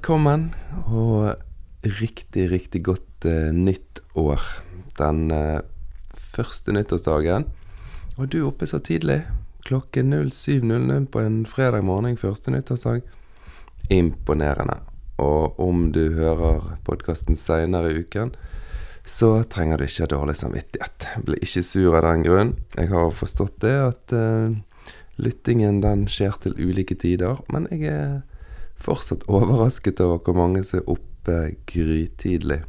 velkommen, og riktig, riktig godt uh, nytt år. Den uh, første nyttårsdagen. Og du er oppe så tidlig. Klokken 07.00 på en fredag morgen første nyttårsdag. Imponerende. Og om du hører podkasten seinere i uken, så trenger du ikke ha dårlig samvittighet. Bli ikke sur av den grunn. Jeg har forstått det at uh, lyttingen den skjer til ulike tider, men jeg er fortsatt overrasket over hvor mange som er oppe grytidlig.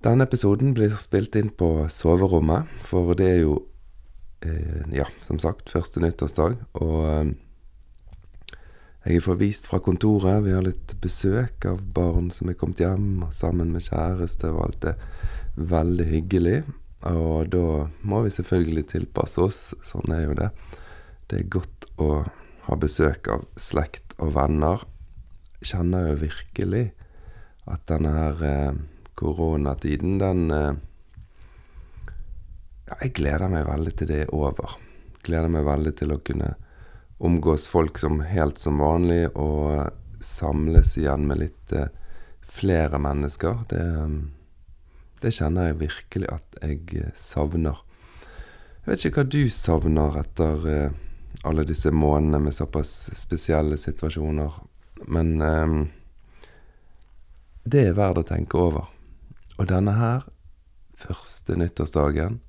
Denne episoden blir spilt inn på soverommet, for det er jo, eh, ja, som sagt, første nyttårsdag. Og eh, jeg er forvist fra kontoret. Vi har litt besøk av barn som er kommet hjem, sammen med kjæreste, og alt er veldig hyggelig. Og da må vi selvfølgelig tilpasse oss. Sånn er jo det. Det er godt å ha besøk av slekt og venner. Kjenner jo virkelig at denne her eh, koronatiden, den eh, ja, Jeg gleder meg veldig til det er over. Gleder meg veldig til å kunne omgås folk som helt som vanlig, og samles igjen med litt eh, flere mennesker. Det, det kjenner jeg virkelig at jeg eh, savner. Jeg vet ikke hva du savner etter eh, alle disse månedene med såpass spesielle situasjoner. Men um, det er verdt å tenke over. Og denne her, første nyttårsdagen,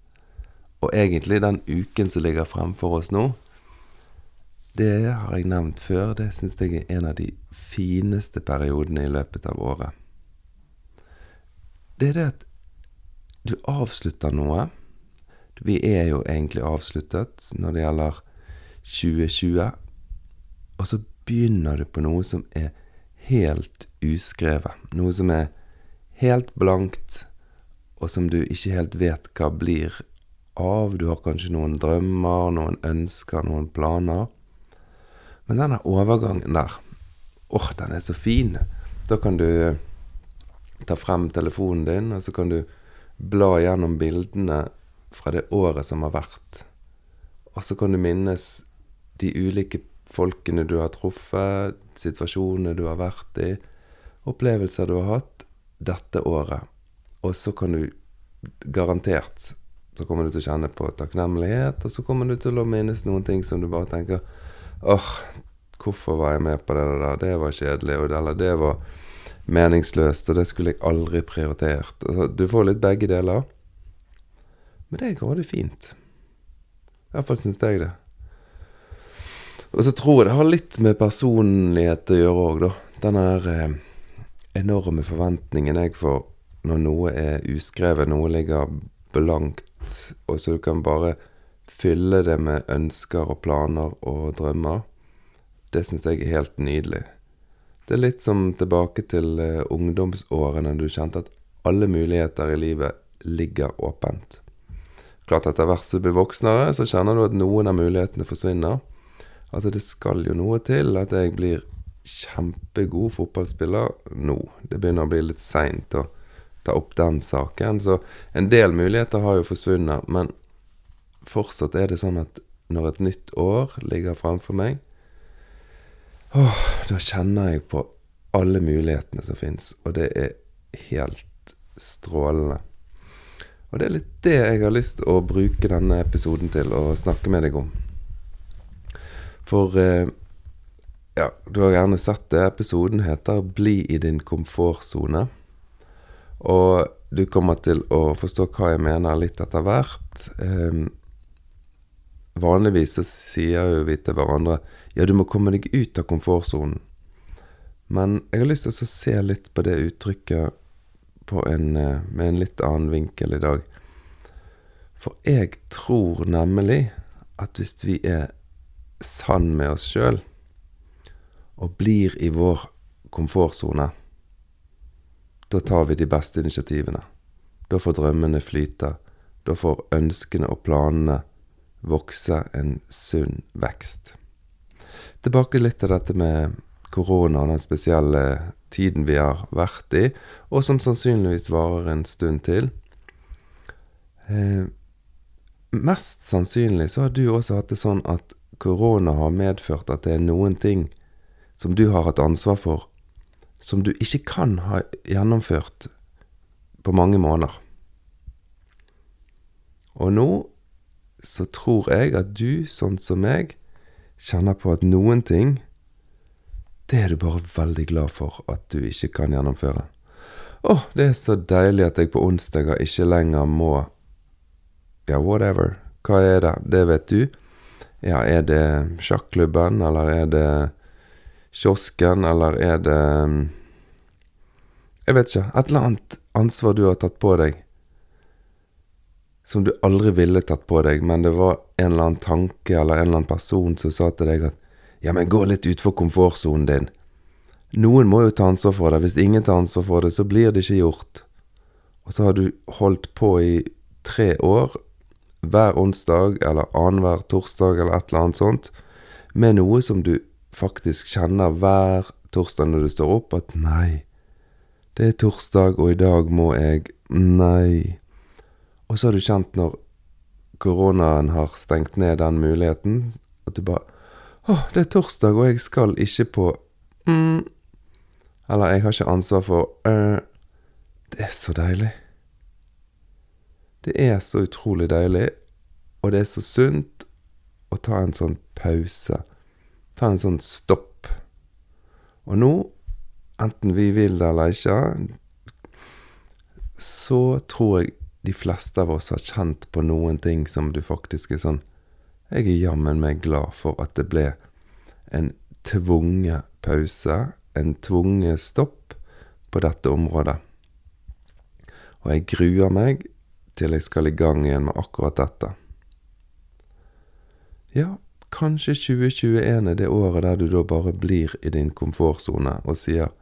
og egentlig den uken som ligger fremfor oss nå, det har jeg nevnt før. Det syns jeg er en av de fineste periodene i løpet av året. Det er det at du avslutter noe. Vi er jo egentlig avsluttet når det gjelder 2020. Og så begynner du på noe som er helt uskrevet. Noe som er helt blankt, og som du ikke helt vet hva blir av. Du har kanskje noen drømmer, noen ønsker, noen planer. Men denne overgangen der, åh, oh, den er så fin. Da kan du ta frem telefonen din, og så kan du bla gjennom bildene fra det året som har vært. Og så kan du minnes de ulike folkene du har truffet, situasjonene du har vært i, opplevelser du har hatt dette året. Og så kan du garantert så kommer du til å kjenne på takknemlighet, og så kommer du til å minnes noen ting som du bare tenker åh, hvorfor var jeg med på det der? Det var kjedelig. Eller det var meningsløst, og det skulle jeg aldri prioritert. Altså, du får litt begge deler. Men det er grådig fint. Iallfall syns jeg det. Og så tror jeg det har litt med personlighet å gjøre òg, da. Den her eh, enorme forventningen jeg får når noe er uskrevet, noe ligger blankt, og så du kan bare fylle det med ønsker og planer og drømmer. Det syns jeg er helt nydelig. Det er litt som tilbake til eh, ungdomsårene du kjente at alle muligheter i livet ligger åpent. Klart etter hvert som du blir voksnere, så kjenner du at noen av mulighetene forsvinner. Altså, det skal jo noe til at jeg blir kjempegod fotballspiller nå. Det begynner å bli litt seint å ta opp den saken. Så en del muligheter har jo forsvunnet, men fortsatt er det sånn at når et nytt år ligger framfor meg, åh, da kjenner jeg på alle mulighetene som fins, og det er helt strålende. Og det er litt det jeg har lyst til å bruke denne episoden til å snakke med deg om. For eh, ja, du har gjerne sett det. Episoden heter 'Bli i din komfortsone'. Og du kommer til å forstå hva jeg mener litt etter hvert. Eh, vanligvis så sier jo vi til hverandre ja, du må komme deg ut av komfortsonen. Men jeg har lyst til å se litt på det uttrykket en, eh, med en litt annen vinkel i dag. For jeg tror nemlig at hvis vi er sann med oss sjøl og blir i vår komfortsone, da tar vi de beste initiativene. Da får drømmene flyte. Da får ønskene og planene vokse en sunn vekst. Tilbake litt til dette med korona og den spesielle tiden vi har vært i, og som sannsynligvis varer en stund til. Eh, mest sannsynlig så har du også hatt det sånn at korona har medført at det er noen ting som du har hatt ansvar for, som du ikke kan ha gjennomført på mange måneder. Og nå så tror jeg at du, sånn som meg, kjenner på at noen ting det er du bare veldig glad for at du ikke kan gjennomføre. Å, det er så deilig at jeg på onsdager ikke lenger må Ja, whatever. Hva er det? Det vet du. Ja, er det sjakklubben, eller er det kiosken, eller er det Jeg vet ikke. Et eller annet ansvar du har tatt på deg som du aldri ville tatt på deg, men det var en eller annen tanke eller en eller annen person som sa til deg at ja, men gå litt utfor komfortsonen din. Noen må jo ta ansvar for det. Hvis ingen tar ansvar for det, så blir det ikke gjort. Og så har du holdt på i tre år, hver onsdag eller annenhver torsdag eller et eller annet sånt, med noe som du faktisk kjenner hver torsdag når du står opp, at nei, det er torsdag, og i dag må jeg Nei. Og så har du kjent når koronaen har stengt ned den muligheten, at du bare å, det er torsdag, og jeg skal ikke på mm. Eller jeg har ikke ansvar for uh. Det er så deilig. Det er så utrolig deilig, og det er så sunt å ta en sånn pause. Ta en sånn stopp. Og nå, enten vi vil det eller ikke, så tror jeg de fleste av oss har kjent på noen ting som du faktisk er sånn jeg er jammen meg glad for at det ble en tvunget pause, en tvunget stopp, på dette området. Og jeg gruer meg til jeg skal i gang igjen med akkurat dette. Ja, kanskje 2021 er det året der du da bare blir i din komfortsone og sier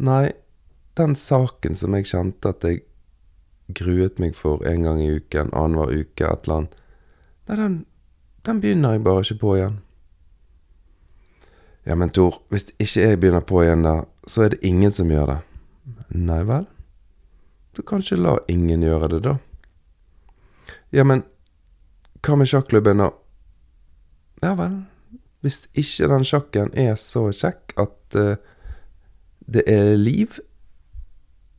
Nei, den saken som jeg kjente at jeg gruet meg for en gang i uken, annenhver uke, et eller annet Nei, den den begynner jeg bare ikke på igjen. Ja, men Tor, hvis ikke jeg begynner på igjen da, så er det ingen som gjør det. Nei vel? Så kanskje la ingen gjøre det, da. Ja, men hva med sjakklubben, da? Ja vel. Hvis ikke den sjakken er så kjekk at uh, det er liv,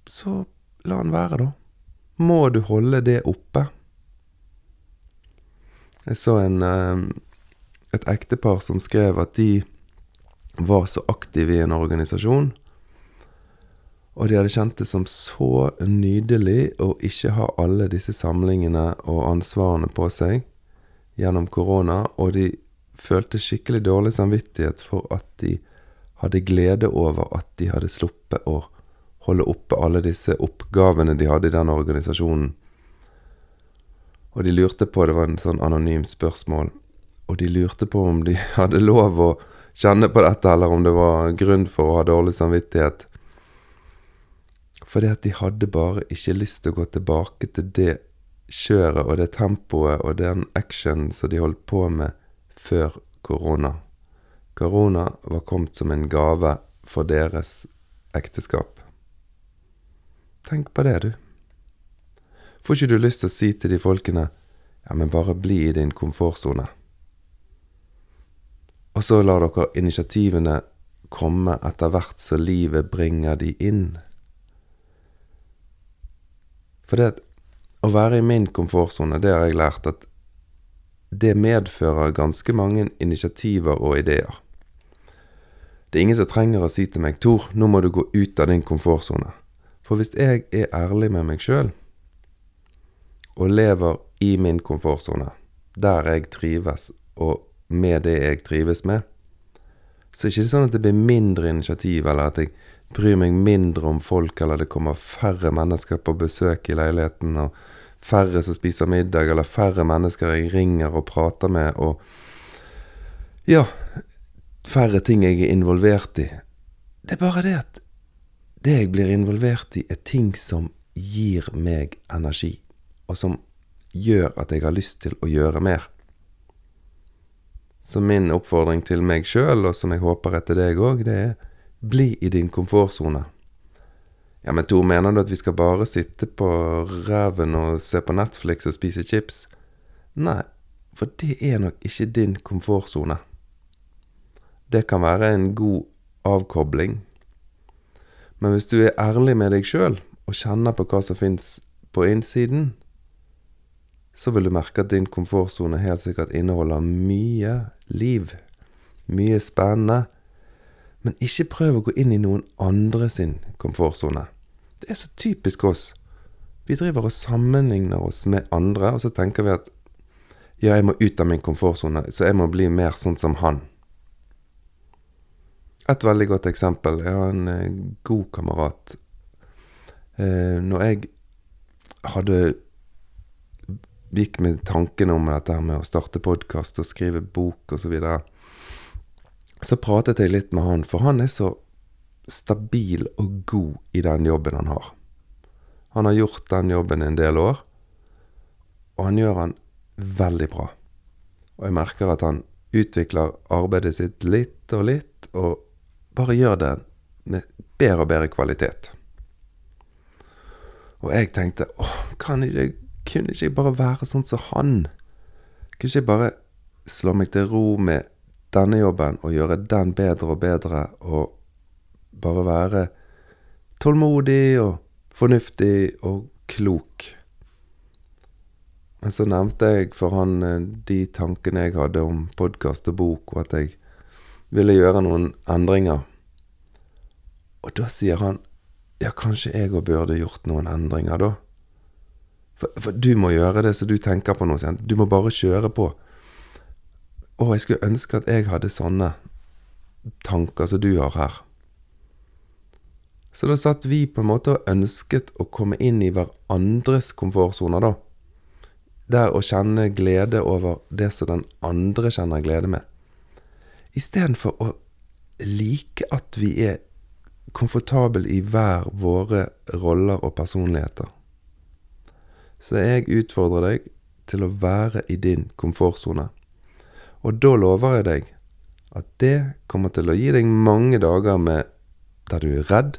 så la den være, da. Må du holde det oppe? Jeg så en, uh, et ektepar som skrev at de var så aktive i en organisasjon. Og de hadde kjent det som så nydelig å ikke ha alle disse samlingene og ansvarene på seg gjennom korona, og de følte skikkelig dårlig samvittighet for at de hadde glede over at de hadde sluppet å holde oppe alle disse oppgavene de hadde i den organisasjonen og de lurte på, det var en sånn anonym spørsmål, og de lurte på om de hadde lov å kjenne på dette, eller om det var grunn for å ha dårlig samvittighet. Fordi at de hadde bare ikke lyst til å gå tilbake til det kjøret og det tempoet og den actionen som de holdt på med før korona. Korona var kommet som en gave for deres ekteskap. Tenk på det, du. Får ikke du lyst til å si til de folkene ja, men bare bli i din komfortsone? Og så lar dere initiativene komme etter hvert som livet bringer de inn. For det å være i min komfortsone, det har jeg lært at det medfører ganske mange initiativer og ideer. Det er ingen som trenger å si til meg 'Tor, nå må du gå ut av din komfortsone'. For hvis jeg er ærlig med meg sjøl, og lever i min komfortsone, der jeg trives, og med det jeg trives med, så er det ikke sånn at det blir mindre initiativ, eller at jeg bryr meg mindre om folk, eller det kommer færre mennesker på besøk i leiligheten, og færre som spiser middag, eller færre mennesker jeg ringer og prater med, og ja, færre ting jeg er involvert i. Det er bare det at det jeg blir involvert i, er ting som gir meg energi og som gjør at jeg har lyst til å gjøre mer. Så min oppfordring til meg sjøl, og som jeg håper etter deg òg, det er bli i din komfortsone. Ja, men Tor, mener du at vi skal bare sitte på ræven og se på Netflix og spise chips? Nei, for det er nok ikke din komfortsone. Det kan være en god avkobling. Men hvis du er ærlig med deg sjøl, og kjenner på hva som fins på innsiden, så vil du merke at din komfortsone helt sikkert inneholder mye liv. Mye spennende. Men ikke prøv å gå inn i noen andre sin komfortsone. Det er så typisk oss. Vi driver og sammenligner oss med andre, og så tenker vi at ja, jeg må ut av min komfortsone, så jeg må bli mer sånn som han. Et veldig godt eksempel. Jeg har en eh, god kamerat. Eh, når jeg hadde gikk med tanken om dette med å starte podkast og skrive bok osv., så, videre, så pratet jeg litt med han, for han er så stabil og god i den jobben han har. Han har gjort den jobben en del år, og han gjør han veldig bra. Og jeg merker at han utvikler arbeidet sitt litt og litt, og bare gjør det med bedre og bedre kvalitet. Og jeg tenkte åh, kan jeg, kunne ikke jeg bare være sånn som han? Kunne ikke jeg bare slå meg til ro med denne jobben og gjøre den bedre og bedre, og bare være tålmodig og fornuftig og klok? Men så nevnte jeg for han eh, de tankene jeg hadde om podkast og bok, og at jeg ville gjøre noen endringer. Og da sier han ja, kanskje jeg òg burde gjort noen endringer, da. For, for, du må gjøre det så du tenker på noe. Du må bare kjøre på. Å, jeg skulle ønske at jeg hadde sånne tanker som du har her. Så da satt vi på en måte og ønsket å komme inn i hverandres komfortsoner, da. Der å kjenne glede over det som den andre kjenner glede med. Istedenfor å like at vi er komfortable i hver våre roller og personligheter. Så jeg utfordrer deg til å være i din komfortsone. Og da lover jeg deg at det kommer til å gi deg mange dager med der du er redd.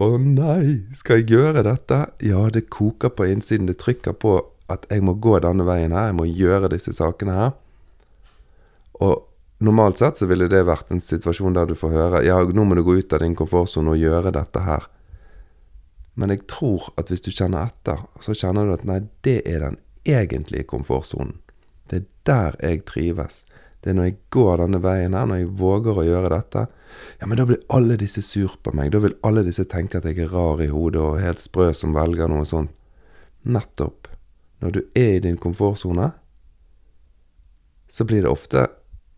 Bare nei, skal jeg gjøre dette? Ja, det koker på innsiden. Det trykker på at jeg må gå denne veien her. Jeg må gjøre disse sakene her. Og Normalt sett så ville det vært en situasjon der du får høre ja, nå må du gå ut av din komfortsone og gjøre dette her. Men jeg tror at hvis du kjenner etter, så kjenner du at nei, det er den egentlige komfortsonen. Det er der jeg trives. Det er når jeg går denne veien her, når jeg våger å gjøre dette. Ja, men da blir alle disse sur på meg. Da vil alle disse tenke at jeg er rar i hodet og helt sprø som velger noe sånt. Nettopp. Når du er i din komfortsone, så blir det ofte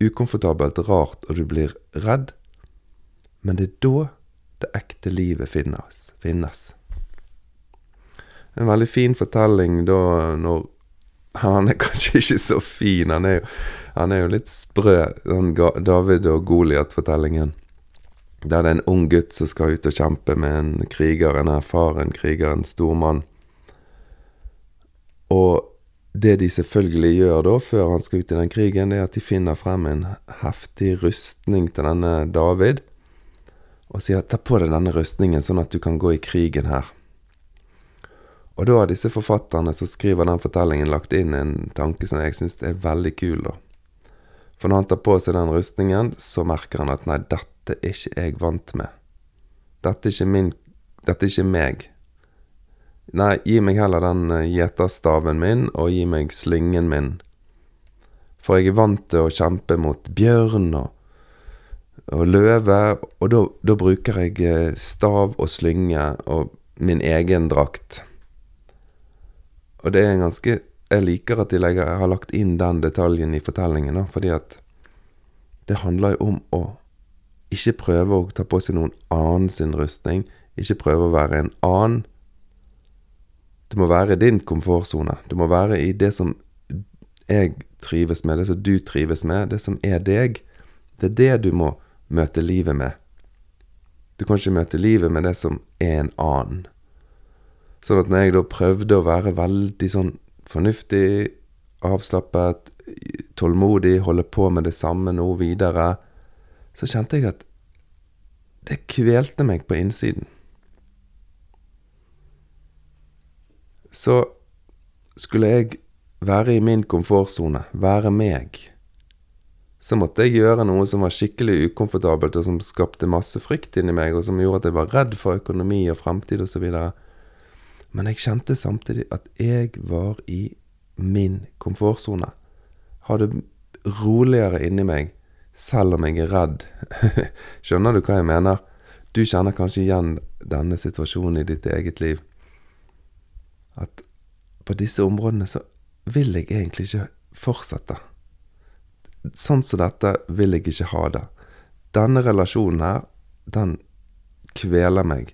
ukomfortabelt, rart, og du blir redd. Men det er da det ekte livet finnes. finnes. En veldig fin fortelling da når Han er kanskje ikke så fin, han er jo, han er jo litt sprø, den David og Goliat-fortellingen. Der det er en ung gutt som skal ut og kjempe med en kriger, en erfaren kriger, en stor mann. Og det de selvfølgelig gjør da, før han skal ut i den krigen, det er at de finner frem en heftig rustning til denne David, og sier 'ta på deg denne rustningen, sånn at du kan gå i krigen her'. Og da har disse forfatterne som skriver den fortellingen, lagt inn en tanke som jeg syns er veldig kul, da. For når han tar på seg den rustningen, så merker han at 'nei, dette er ikke jeg vant med'. Dette er ikke min Dette er ikke meg. Nei, gi meg heller den eh, gjeterstaven min, og gi meg slyngen min. For jeg er vant til å kjempe mot bjørn og, og løve, og da, bruker jeg eh, stav og slynge og min egen drakt. Og det er ganske Jeg liker at de har lagt inn den detaljen i fortellingen, da, fordi at det handler jo om å ikke prøve å ta på seg noen annen sin rustning, ikke prøve å være en annen det må være i din komfortsone. Det må være i det som jeg trives med, det som du trives med, det som er deg. Det er det du må møte livet med. Du kan ikke møte livet med det som er en annen. Sånn at når jeg da prøvde å være veldig sånn fornuftig, avslappet, tålmodig, holde på med det samme nå videre, så kjente jeg at det kvelte meg på innsiden. så skulle jeg være i min komfortsone, være meg, så måtte jeg gjøre noe som var skikkelig ukomfortabelt, og som skapte masse frykt inni meg, og som gjorde at jeg var redd for økonomi og fremtid osv. Men jeg kjente samtidig at jeg var i min komfortsone. Hadde roligere inni meg, selv om jeg er redd. Skjønner du hva jeg mener? Du kjenner kanskje igjen denne situasjonen i ditt eget liv. At på disse områdene så vil jeg egentlig ikke fortsette. Sånn som dette vil jeg ikke ha det. Denne relasjonen her, den kveler meg.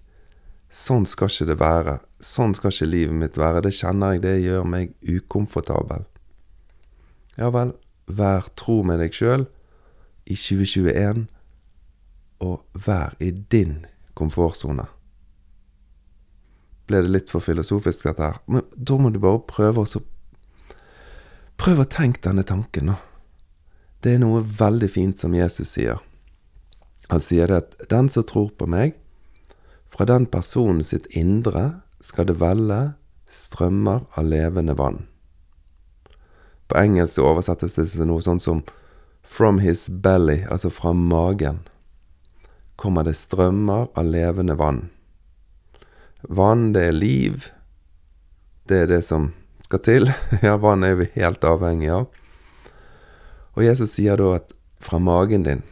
Sånn skal ikke det være. Sånn skal ikke livet mitt være. Det kjenner jeg, det gjør meg ukomfortabel. Ja vel, vær tro med deg sjøl i 2021, og vær i din komfortsone. Ble det litt for filosofisk, dette her? Men da må du bare prøve å Prøv å tenke denne tanken, da. Det er noe veldig fint som Jesus sier. Han sier det at 'den som tror på meg, fra den personen sitt indre skal det velle strømmer av levende vann'. På engelsk oversettes det til noe sånt som 'from his belly', altså fra magen, kommer det strømmer av levende vann. Vann, det er liv. Det er det som skal til. Ja, vann er vi helt avhengig av. Og Jesus sier da at fra magen din,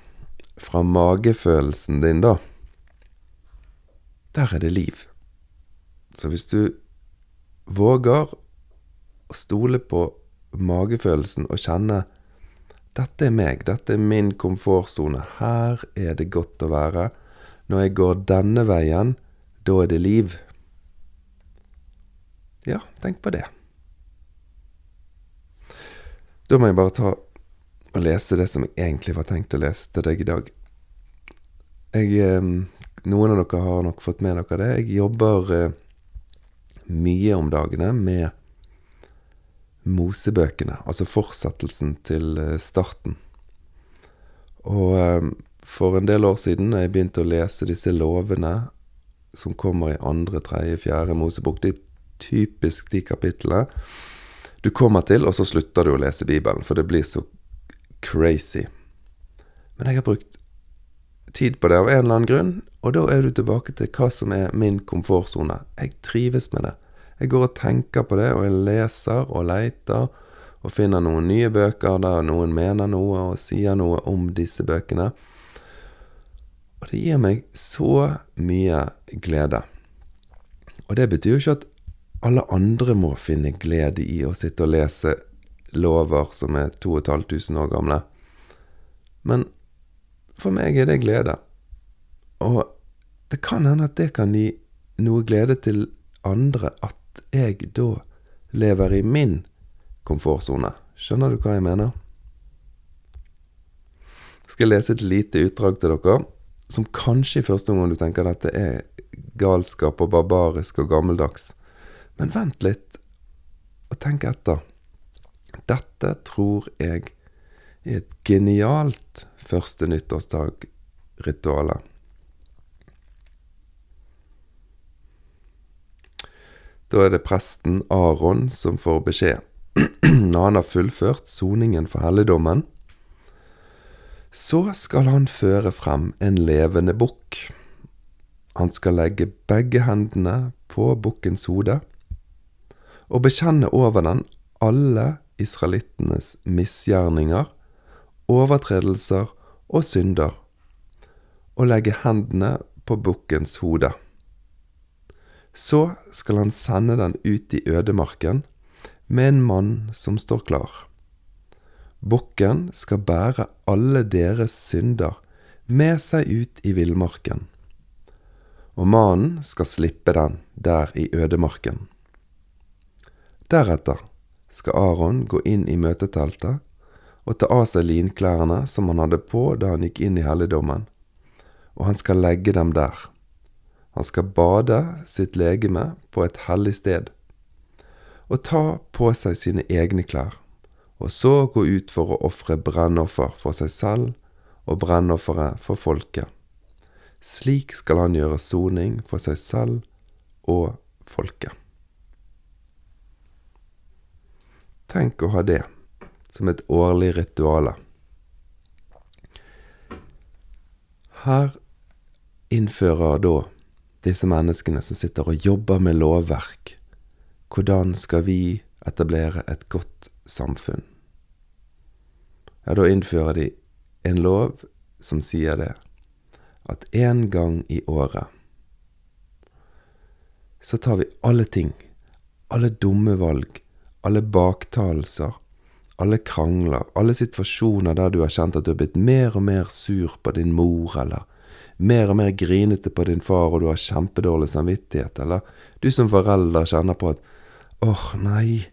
fra magefølelsen din, da, der er det liv. Så hvis du våger å stole på magefølelsen og kjenne dette er meg, dette er min komfortsone, her er det godt å være. Når jeg går denne veien, da er det liv. Ja, tenk på det. Da må jeg bare ta og lese det som jeg egentlig var tenkt å lese til deg i dag. Jeg eh, Noen av dere har nok fått med dere det. Jeg jobber eh, mye om dagene med Mosebøkene, altså fortsettelsen til eh, starten. Og for en del år siden, da jeg begynte å lese disse lovene som kommer i andre, tredje, fjerde Mosebok, det er typisk de kapitlene du kommer til, og så slutter du å lese Bibelen, for det blir så crazy. Men jeg har brukt tid på det av en eller annen grunn, og da er du tilbake til hva som er min komfortsone. Jeg trives med det. Jeg går og tenker på det, og jeg leser og leter og finner noen nye bøker der noen mener noe og sier noe om disse bøkene. Og det gir meg så mye glede. Og det betyr jo ikke at alle andre må finne glede i å sitte og lese lover som er 2500 år gamle. Men for meg er det glede. Og det kan hende at det kan gi noe glede til andre at jeg da lever i min komfortsone. Skjønner du hva jeg mener? Jeg skal lese et lite utdrag til dere, som kanskje i første omgang du tenker dette er galskap og barbarisk og gammeldags. Men vent litt, og tenk etter. Dette tror jeg er et genialt første nyttårsdag-rituale. Da er det presten Aron som får beskjed. Når han har fullført soningen for helligdommen, så skal han føre frem en levende bukk. Han skal legge begge hendene på bukkens hode og bekjenne over den alle israelittenes misgjerninger, overtredelser og synder, og legge hendene på bukkens hode. Så skal han sende den ut i ødemarken med en mann som står klar. Bukken skal bære alle deres synder med seg ut i villmarken, og mannen skal slippe den der i ødemarken. Deretter skal Aron gå inn i møteteltet og ta av seg linklærne som han hadde på da han gikk inn i helligdommen, og han skal legge dem der. Han skal bade sitt legeme på et hellig sted, og ta på seg sine egne klær, og så gå ut for å ofre brennoffer for seg selv og brennofferet for folket. Slik skal han gjøre soning for seg selv og folket. Tenk å ha det som et årlig rituale. her innfører da disse menneskene som sitter og jobber med lovverk, hvordan skal vi etablere et godt samfunn? Ja, da innfører de en lov som sier det, at en gang i året så tar vi alle ting, alle dumme valg, alle baktalelser, alle krangler, alle situasjoner der du har kjent at du har blitt mer og mer sur på din mor, eller mer og mer grinete på din far, og du har kjempedårlig samvittighet, eller du som forelder kjenner på at åh, nei,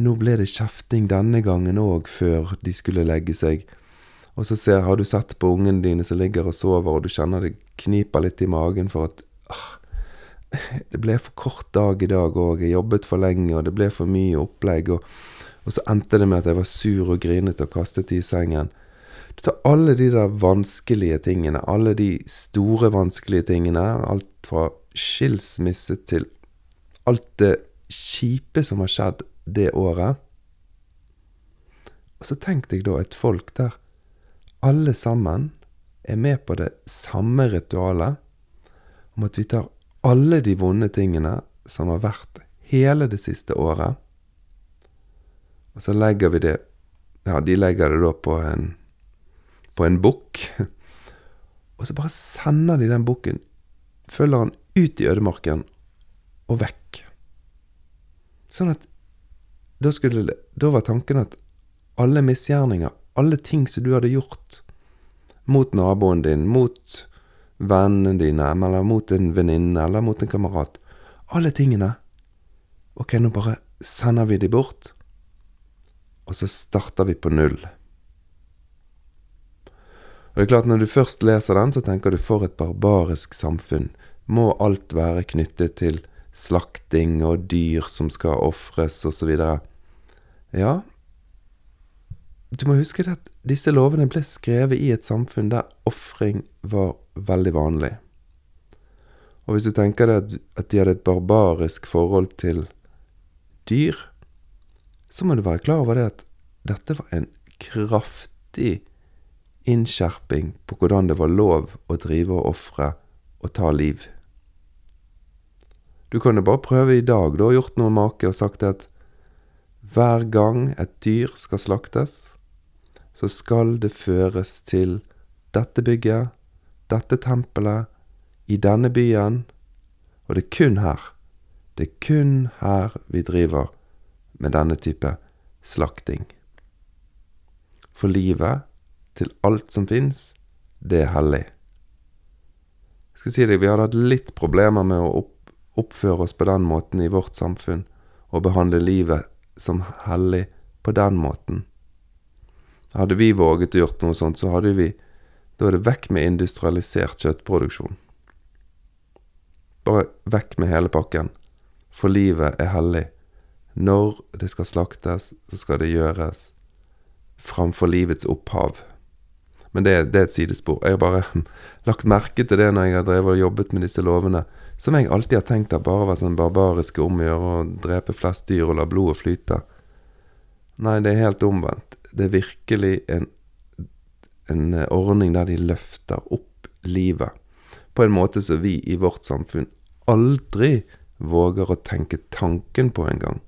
nå ble det kjefting denne gangen òg, før de skulle legge seg. Og så ser, har du sett på ungene dine som ligger og sover, og du kjenner det kniper litt i magen for at ah, det ble for kort dag i dag òg, jeg jobbet for lenge, og det ble for mye opplegg. og og så endte det med at jeg var sur og grinete og kastet i sengen. Du tar alle de der vanskelige tingene, alle de store vanskelige tingene, alt fra skilsmisse til alt det kjipe som har skjedd det året. Og så tenk deg da et folk der alle sammen er med på det samme ritualet om at vi tar alle de vonde tingene som har vært hele det siste året, og så legger vi det Ja, de legger det da på en på en bukk. Og så bare sender de den bukken, følger han ut i ødemarken og vekk. Sånn at da, skulle, da var tanken at alle misgjerninger, alle ting som du hadde gjort mot naboen din, mot vennene dine, eller mot en venninne, eller mot en kamerat Alle tingene. Ok, nå bare sender vi de bort og så starter vi på null. Og det er klart, når du først leser den, så tenker du for et barbarisk samfunn. Må alt være knyttet til slakting og dyr som skal ofres, osv.? Ja, du må huske at disse lovene ble skrevet i et samfunn der ofring var veldig vanlig. Og hvis du tenker deg at de hadde et barbarisk forhold til dyr, så må du være klar over det at dette var en kraftig innskjerping på hvordan det var lov å drive og ofre og ta liv. Du kan jo bare prøve i dag, du har gjort noe make og sagt at hver gang et dyr skal slaktes, så skal det føres til dette bygget, dette tempelet, i denne byen, og det er kun her, det er kun her vi driver med denne type slakting. For livet, til alt som fins, det er hellig. Jeg skal si deg, vi hadde hatt litt problemer med å oppføre oss på den måten i vårt samfunn, og behandle livet som hellig på den måten. Hadde vi våget å gjort noe sånt, så hadde vi Da er det vekk med industrialisert kjøttproduksjon. Bare vekk med hele pakken. For livet er hellig. Når det skal slaktes, så skal det gjøres framfor livets opphav. Men det, det, er et sidespor. Jeg har bare lagt merke til det når jeg har drevet og jobbet med disse lovene, som jeg alltid har tenkt at bare var sånn barbariske om å gjøre å drepe flest dyr og la blodet flyte. Nei, det er helt omvendt. Det er virkelig en, en ordning der de løfter opp livet på en måte som vi i vårt samfunn aldri våger å tenke tanken på engang.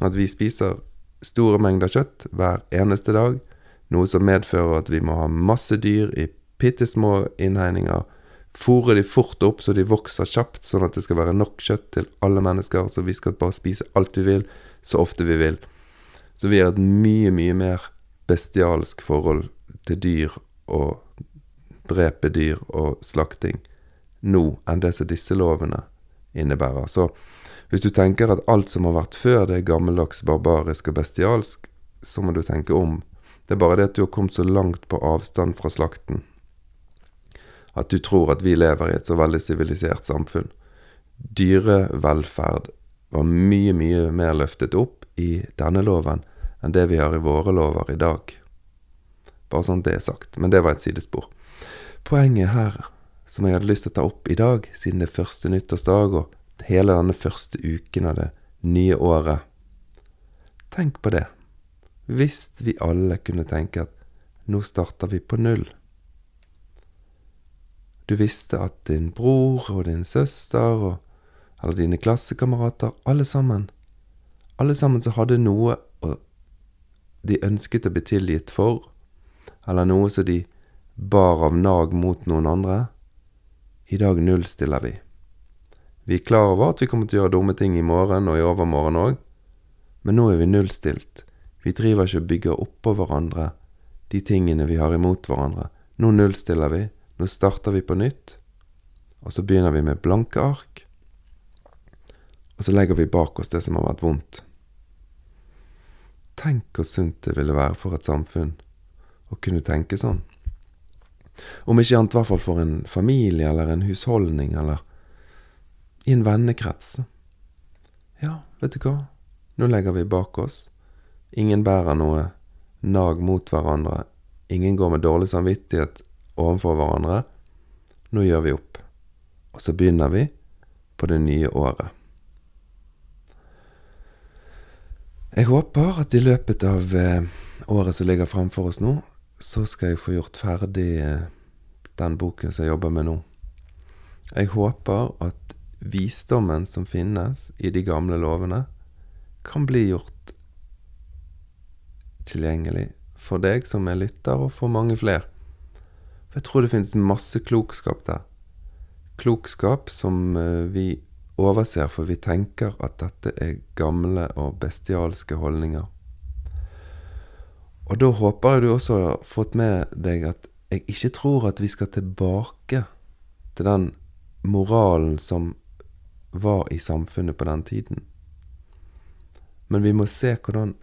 At vi spiser store mengder kjøtt hver eneste dag, noe som medfører at vi må ha masse dyr i bitte små innhegninger, fòre de fort opp så de vokser kjapt, sånn at det skal være nok kjøtt til alle mennesker, så vi skal bare spise alt vi vil, så ofte vi vil. Så vi har et mye, mye mer bestialsk forhold til dyr og drepe dyr og slakting nå enn det som disse lovene innebærer. Så hvis du tenker at alt som har vært før, det er gammeldags, barbarisk og bestialsk, så må du tenke om. Det er bare det at du har kommet så langt på avstand fra slakten at du tror at vi lever i et så veldig sivilisert samfunn. Dyrevelferd var mye, mye mer løftet opp i denne loven enn det vi har i våre lover i dag. Bare sånn det er sagt. Men det var et sidespor. Poenget her, som jeg hadde lyst til å ta opp i dag, siden det er første nyttårsdag, og hele denne første uken av det nye året. Tenk på det. Hvis vi alle kunne tenke at nå starter vi på null. Du visste at din bror og din søster og, eller dine klassekamerater, alle sammen, alle sammen som hadde noe de ønsket å bli tilgitt for, eller noe som de bar av nag mot noen andre, i dag nullstiller vi. Vi er klar over at vi kommer til å gjøre dumme ting i morgen og i overmorgen òg, men nå er vi nullstilt. Vi driver ikke og bygger oppå hverandre de tingene vi har imot hverandre. Nå nullstiller vi, nå starter vi på nytt, og så begynner vi med blanke ark, og så legger vi bak oss det som har vært vondt. Tenk hvor sunt det ville være for et samfunn å kunne tenke sånn. Om ikke annet i hvert fall for en familie eller en husholdning eller i en vennekrets. Ja, vet du hva, nå legger vi bak oss. Ingen bærer noe nag mot hverandre. Ingen går med dårlig samvittighet overfor hverandre. Nå gjør vi opp. Og så begynner vi på det nye året. Jeg håper at i løpet av eh, året som ligger fremfor oss nå, så skal jeg få gjort ferdig eh, den boken som jeg jobber med nå. Jeg håper at visdommen som finnes i de gamle lovene, kan bli gjort tilgjengelig for deg som er lytter, og for mange flere. For jeg tror det finnes masse klokskap der. Klokskap som eh, vi overser, for vi tenker at dette er gamle og bestialske holdninger. Og da håper jeg du også har fått med deg at jeg ikke tror at vi skal tilbake til den moralen som var i samfunnet på den tiden. Men vi må se hvordan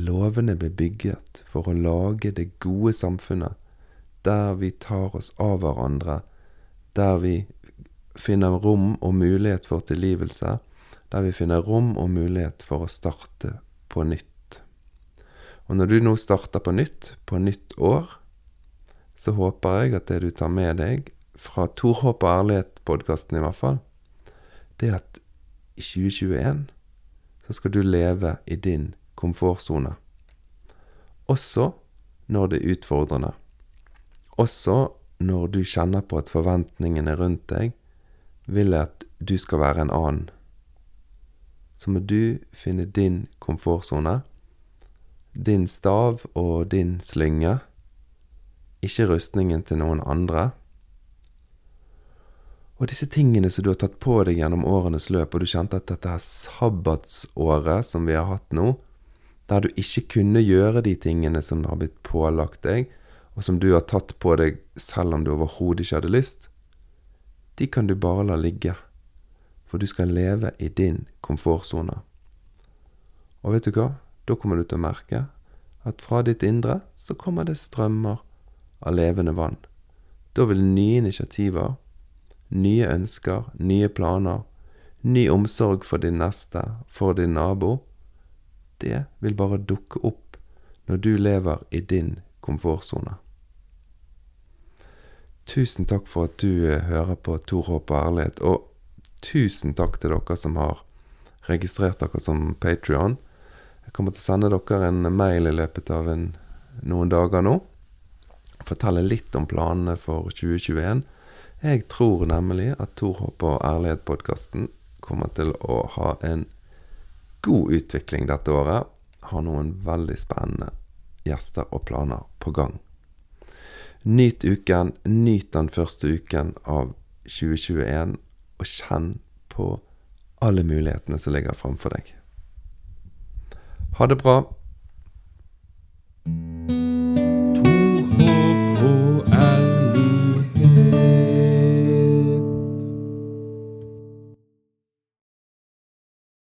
lovene ble bygget for å lage det gode samfunnet, der vi tar oss av hverandre, der vi finner rom og mulighet for tilgivelse, der vi finner rom og mulighet for å starte på nytt. Og når du nå starter på nytt, på nytt år, så håper jeg at det du tar med deg fra Torhåp og ærlighet-podkasten i hvert fall, det er at i 2021 så skal du leve i din komfortsone. Også når det er utfordrende. Også når du kjenner på at forventningene rundt deg vil at du skal være en annen. Så må du finne din komfortsone, din stav og din slynge, ikke rustningen til noen andre. Og disse tingene som du har tatt på deg gjennom årenes løp, og du kjente at dette her sabbatsåret som vi har hatt nå, der du ikke kunne gjøre de tingene som har blitt pålagt deg, og som du har tatt på deg selv om du overhodet ikke hadde lyst, de kan du bare la ligge, for du skal leve i din komfortsone. Og vet du hva? Da kommer du til å merke at fra ditt indre så kommer det strømmer av levende vann. Da vil nye initiativer, nye ønsker, nye planer, ny omsorg for din neste, for din nabo, det vil bare dukke opp når du lever i din komfortsone. Tusen takk for at du eh, hører på Tor Håp og ærlighet, og tusen takk til dere som har registrert dere som Patrion. Jeg kommer til å sende dere en mail i løpet av en, noen dager nå. Fortelle litt om planene for 2021. Jeg tror nemlig at Tor Håp og ærlighet-podkasten kommer til å ha en god utvikling dette året. Har noen veldig spennende gjester og planer på gang. Nyt uken. Nyt den første uken av 2021, og kjenn på alle mulighetene som ligger framfor deg. Ha det bra.